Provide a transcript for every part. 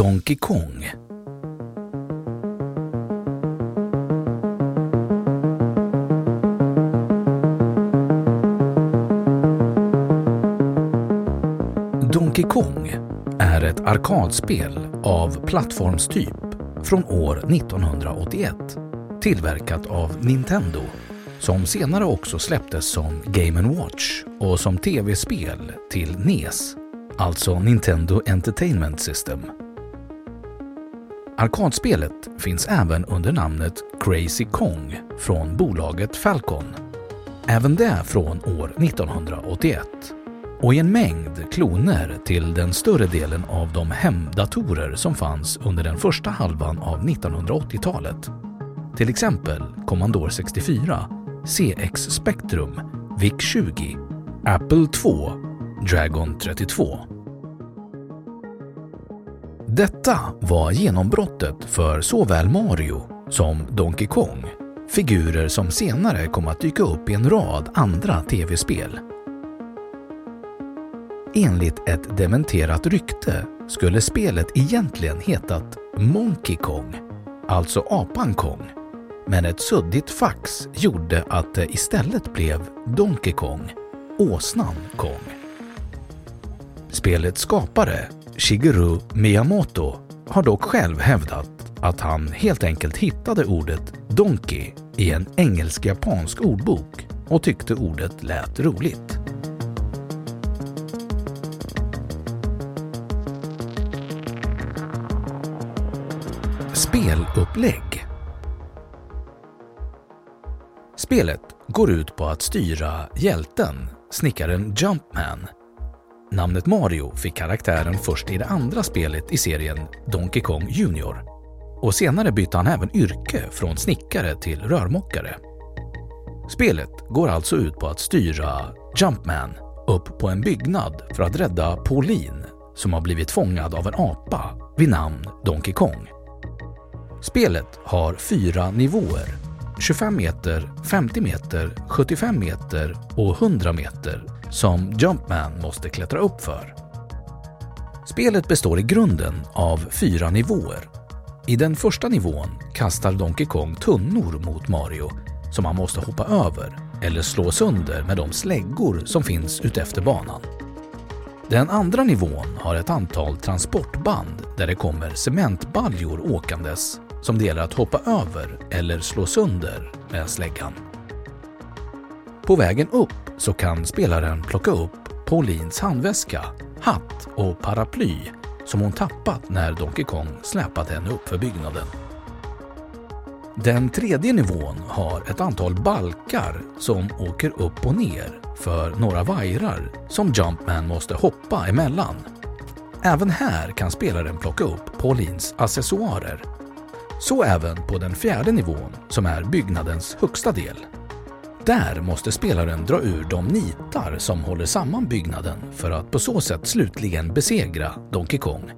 Donkey Kong Donkey Kong är ett arkadspel av plattformstyp från år 1981 tillverkat av Nintendo som senare också släpptes som Game Watch och som tv-spel till NES, alltså Nintendo Entertainment System. Arkadspelet finns även under namnet Crazy Kong från bolaget Falcon. Även det från år 1981 och i en mängd kloner till den större delen av de hemdatorer som fanns under den första halvan av 1980-talet. Till exempel Commodore 64, CX Spectrum, VIC-20, Apple 2, Dragon 32. Detta var genombrottet för såväl Mario som Donkey Kong, figurer som senare kom att dyka upp i en rad andra tv-spel. Enligt ett dementerat rykte skulle spelet egentligen hetat Monkey Kong, alltså apan Kong, men ett suddigt fax gjorde att det istället blev Donkey Kong, åsnan Kong. Spelets skapare, Shigeru Miyamoto, har dock själv hävdat att han helt enkelt hittade ordet Donkey i en engelsk-japansk ordbok och tyckte ordet lät roligt. Spelupplägg Spelet går ut på att styra hjälten, snickaren Jumpman. Namnet Mario fick karaktären först i det andra spelet i serien Donkey Kong Junior och senare bytte han även yrke från snickare till rörmokare. Spelet går alltså ut på att styra Jumpman upp på en byggnad för att rädda Pauline som har blivit fångad av en apa vid namn Donkey Kong. Spelet har fyra nivåer. 25 meter, 50 meter, 75 meter och 100 meter som Jumpman måste klättra upp för. Spelet består i grunden av fyra nivåer. I den första nivån kastar Donkey Kong tunnor mot Mario som han måste hoppa över eller slå sönder med de släggor som finns utefter banan. Den andra nivån har ett antal transportband där det kommer cementbaljor åkandes som det gäller att hoppa över eller slå sönder med släggan. På vägen upp så kan spelaren plocka upp Paulines handväska, hatt och paraply som hon tappat när Donkey Kong släpat henne upp för byggnaden. Den tredje nivån har ett antal balkar som åker upp och ner för några vajrar som Jumpman måste hoppa emellan. Även här kan spelaren plocka upp Paulins accessoarer. Så även på den fjärde nivån som är byggnadens högsta del. Där måste spelaren dra ur de nitar som håller samman byggnaden för att på så sätt slutligen besegra Donkey Kong,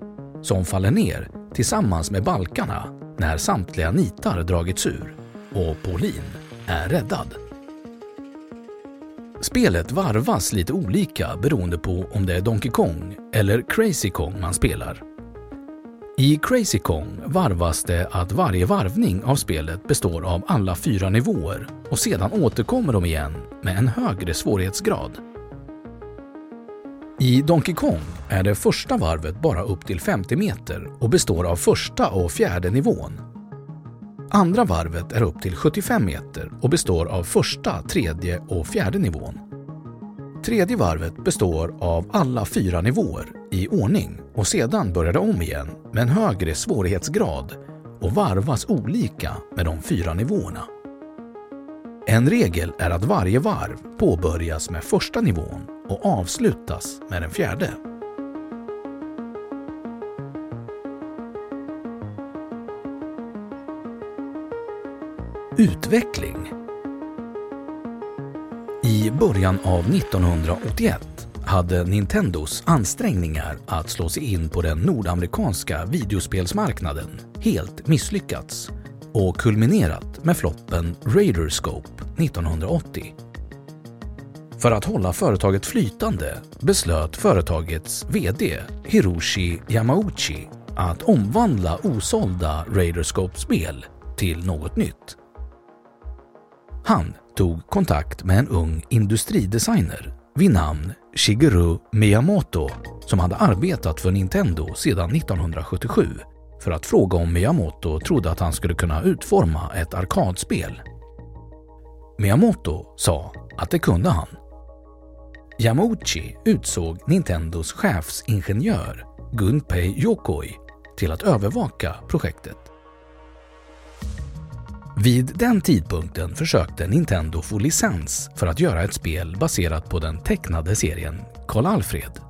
som faller ner tillsammans med balkarna när samtliga nitar dragits ur och Pauline är räddad. Spelet varvas lite olika beroende på om det är Donkey Kong eller Crazy Kong man spelar. I Crazy Kong varvas det att varje varvning av spelet består av alla fyra nivåer och sedan återkommer de igen med en högre svårighetsgrad. I Donkey Kong är det första varvet bara upp till 50 meter och består av första och fjärde nivån. Andra varvet är upp till 75 meter och består av första, tredje och fjärde nivån. Tredje varvet består av alla fyra nivåer i ordning och sedan börjar det om igen med en högre svårighetsgrad och varvas olika med de fyra nivåerna. En regel är att varje varv påbörjas med första nivån och avslutas med den fjärde. Utveckling i början av 1981 hade Nintendos ansträngningar att slå sig in på den nordamerikanska videospelsmarknaden helt misslyckats och kulminerat med floppen Raiderscope 1980. För att hålla företaget flytande beslöt företagets VD Hiroshi Yamauchi att omvandla osålda Raiderscope-spel till något nytt. Han tog kontakt med en ung industridesigner vid namn Shigeru Miyamoto som hade arbetat för Nintendo sedan 1977 för att fråga om Miyamoto trodde att han skulle kunna utforma ett arkadspel. Miyamoto sa att det kunde han. Yamauchi utsåg Nintendos chefsingenjör Gunpei Yokoi till att övervaka projektet. Vid den tidpunkten försökte Nintendo få licens för att göra ett spel baserat på den tecknade serien Karl-Alfred.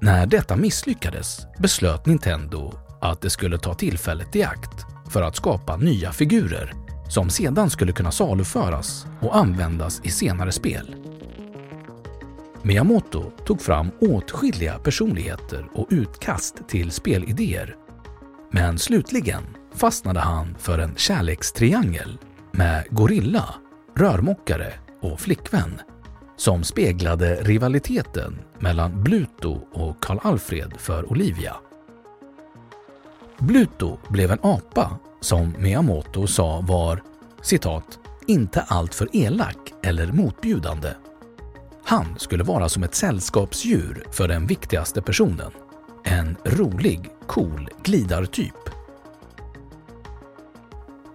När detta misslyckades beslöt Nintendo att det skulle ta tillfället i akt för att skapa nya figurer som sedan skulle kunna saluföras och användas i senare spel. Miyamoto tog fram åtskilliga personligheter och utkast till spelidéer. Men slutligen fastnade han för en kärlekstriangel med gorilla, rörmokare och flickvän som speglade rivaliteten mellan Bluto och Karl Alfred för Olivia. Bluto blev en apa som Miyamoto sa var citat “inte alltför elak eller motbjudande”. Han skulle vara som ett sällskapsdjur för den viktigaste personen. En rolig, cool glidartyp.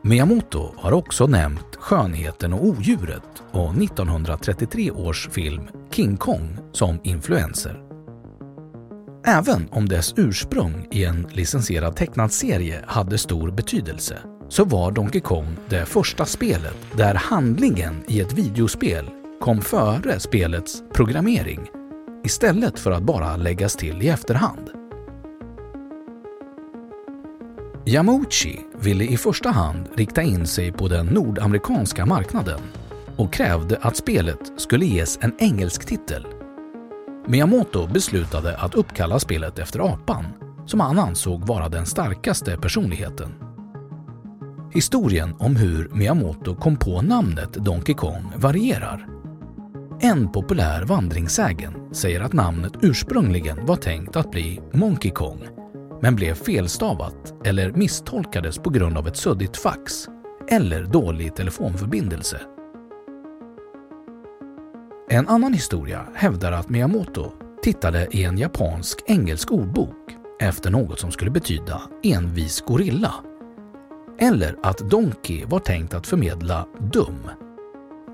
Miyamoto har också nämnt skönheten och odjuret och 1933 års film King Kong som influenser. Även om dess ursprung i en licensierad tecknad serie hade stor betydelse så var Donkey Kong det första spelet där handlingen i ett videospel kom före spelets programmering istället för att bara läggas till i efterhand. Yamauchi ville i första hand rikta in sig på den nordamerikanska marknaden och krävde att spelet skulle ges en engelsk titel. Miyamoto beslutade att uppkalla spelet efter apan, som han ansåg vara den starkaste personligheten. Historien om hur Miyamoto kom på namnet Donkey Kong varierar. En populär vandringssägen säger att namnet ursprungligen var tänkt att bli Monkey Kong men blev felstavat eller misstolkades på grund av ett suddigt fax eller dålig telefonförbindelse. En annan historia hävdar att Miyamoto tittade i en japansk-engelsk ordbok efter något som skulle betyda envis gorilla. Eller att Donkey var tänkt att förmedla dum.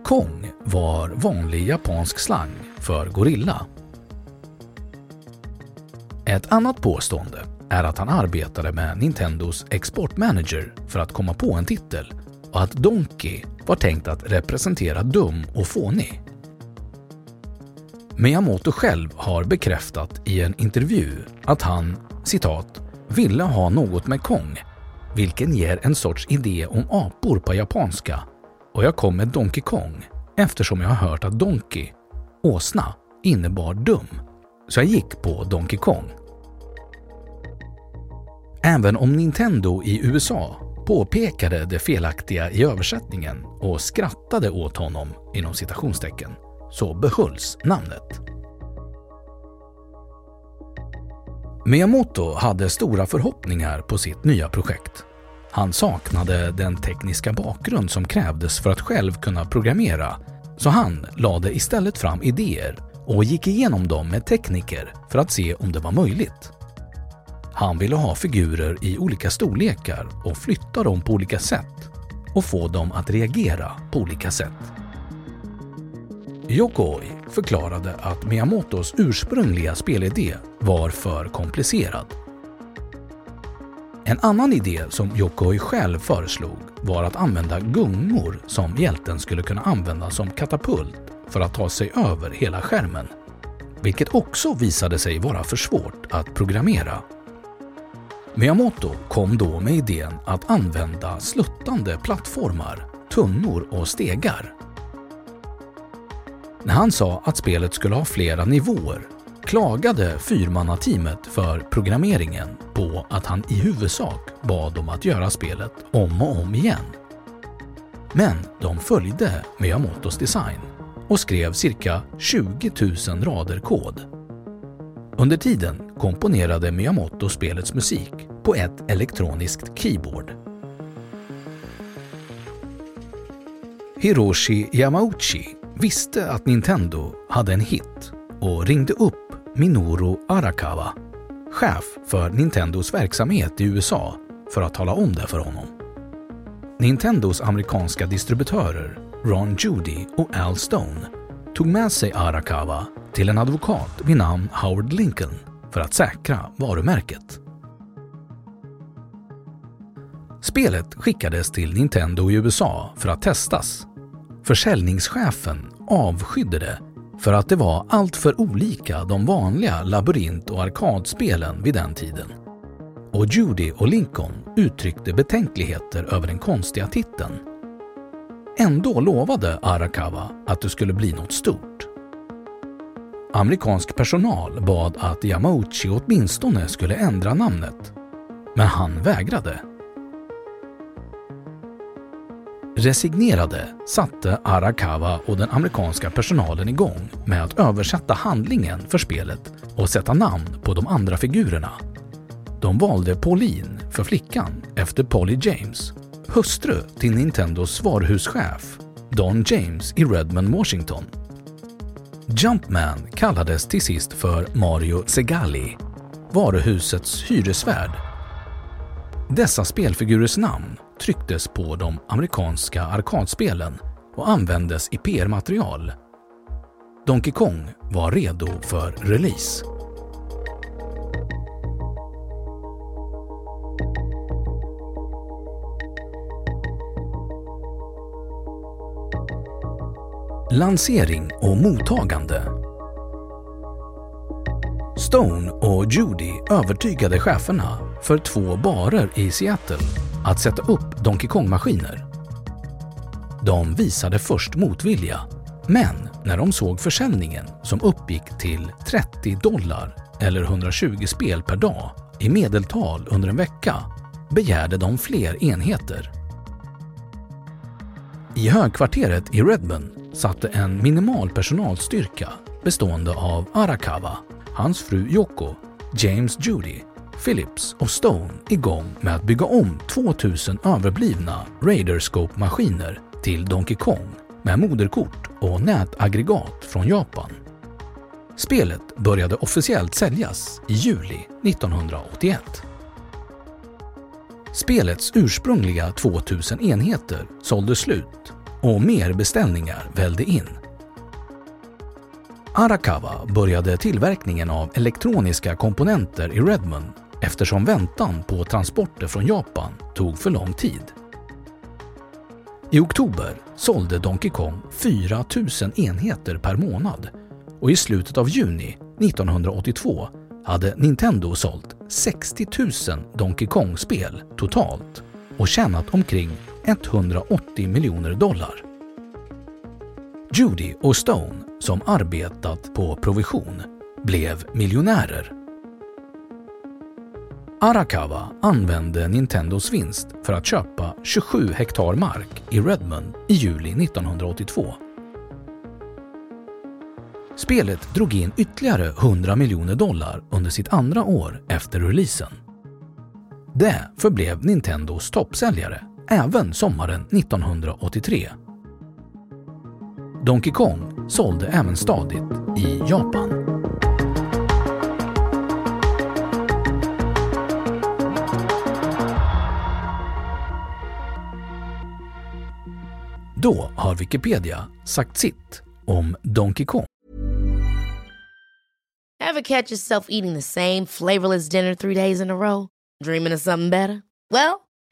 Kong var vanlig japansk slang för gorilla. Ett annat påstående är att han arbetade med Nintendos exportmanager för att komma på en titel och att Donkey var tänkt att representera dum och fånig. Miyamoto själv har bekräftat i en intervju att han citat “ville ha något med Kong, vilken ger en sorts idé om apor på japanska och jag kom med Donkey Kong eftersom jag har hört att Donkey, åsna, innebar dum. Så jag gick på Donkey Kong. Även om Nintendo i USA påpekade det felaktiga i översättningen och skrattade åt honom inom citationstecken så behölls namnet. Miyamoto hade stora förhoppningar på sitt nya projekt. Han saknade den tekniska bakgrund som krävdes för att själv kunna programmera, så han lade istället fram idéer och gick igenom dem med tekniker för att se om det var möjligt. Han ville ha figurer i olika storlekar och flytta dem på olika sätt och få dem att reagera på olika sätt. Yokoi förklarade att Miyamotos ursprungliga spelidé var för komplicerad. En annan idé som Yokoi själv föreslog var att använda gungor som hjälten skulle kunna använda som katapult för att ta sig över hela skärmen, vilket också visade sig vara för svårt att programmera. Miyamoto kom då med idén att använda sluttande plattformar, tunnor och stegar när han sa att spelet skulle ha flera nivåer klagade fyrmannateamet för programmeringen på att han i huvudsak bad dem att göra spelet om och om igen. Men de följde Miyamotos design och skrev cirka 20 000 rader kod. Under tiden komponerade Miyamoto spelets musik på ett elektroniskt keyboard. Hiroshi Yamauchi visste att Nintendo hade en hit och ringde upp Minoru Arakawa, chef för Nintendos verksamhet i USA, för att tala om det för honom. Nintendos amerikanska distributörer Ron Judy och Al Stone tog med sig Arakawa till en advokat vid namn Howard Lincoln för att säkra varumärket. Spelet skickades till Nintendo i USA för att testas Försäljningschefen avskydde det för att det var alltför olika de vanliga labyrint och arkadspelen vid den tiden. Och Judy och Lincoln uttryckte betänkligheter över den konstiga titeln. Ändå lovade Arakawa att det skulle bli något stort. Amerikansk personal bad att Yamauchi åtminstone skulle ändra namnet, men han vägrade Resignerade satte Arakawa och den amerikanska personalen igång med att översätta handlingen för spelet och sätta namn på de andra figurerna. De valde Pauline för flickan efter Polly James, hustru till Nintendos varuhuschef Don James i Redmond, Washington. Jumpman kallades till sist för Mario Segali, varuhusets hyresvärd. Dessa spelfigurers namn trycktes på de amerikanska arkadspelen och användes i PR-material. Donkey Kong var redo för release. Lansering och mottagande Stone och Judy övertygade cheferna för två barer i Seattle att sätta upp Donkey Kong-maskiner. De visade först motvilja, men när de såg försäljningen som uppgick till 30 dollar eller 120 spel per dag i medeltal under en vecka begärde de fler enheter. I högkvarteret i Redmond satte en minimal personalstyrka bestående av Arakawa, hans fru Yoko, James Judy Phillips och Stone igång med att bygga om 2000 överblivna Raiderscope-maskiner till Donkey Kong med moderkort och nätaggregat från Japan. Spelet började officiellt säljas i juli 1981. Spelets ursprungliga 2000 enheter sålde slut och mer beställningar vällde in. Arakawa började tillverkningen av elektroniska komponenter i Redmond eftersom väntan på transporter från Japan tog för lång tid. I oktober sålde Donkey Kong 4 000 enheter per månad och i slutet av juni 1982 hade Nintendo sålt 60 000 Donkey Kong-spel totalt och tjänat omkring 180 miljoner dollar. Judy och Stone, som arbetat på provision, blev miljonärer. Arakawa använde Nintendos vinst för att köpa 27 hektar mark i Redmond i juli 1982. Spelet drog in ytterligare 100 miljoner dollar under sitt andra år efter releasen. Det förblev Nintendos toppsäljare även sommaren 1983. Donkey Kong sålde även stadigt i Japan. Då har Wikipedia sagt sitt om Donkey Kong. Ever catch yourself eating the same flavorless dinner three days in a row? Dreaming of something better? Well,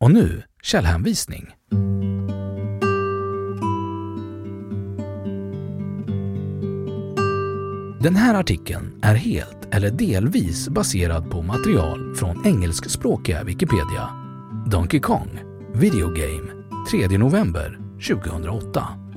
Och nu källhänvisning. Den här artikeln är helt eller delvis baserad på material från engelskspråkiga Wikipedia. Donkey Kong, Video Game, 3 november 2008.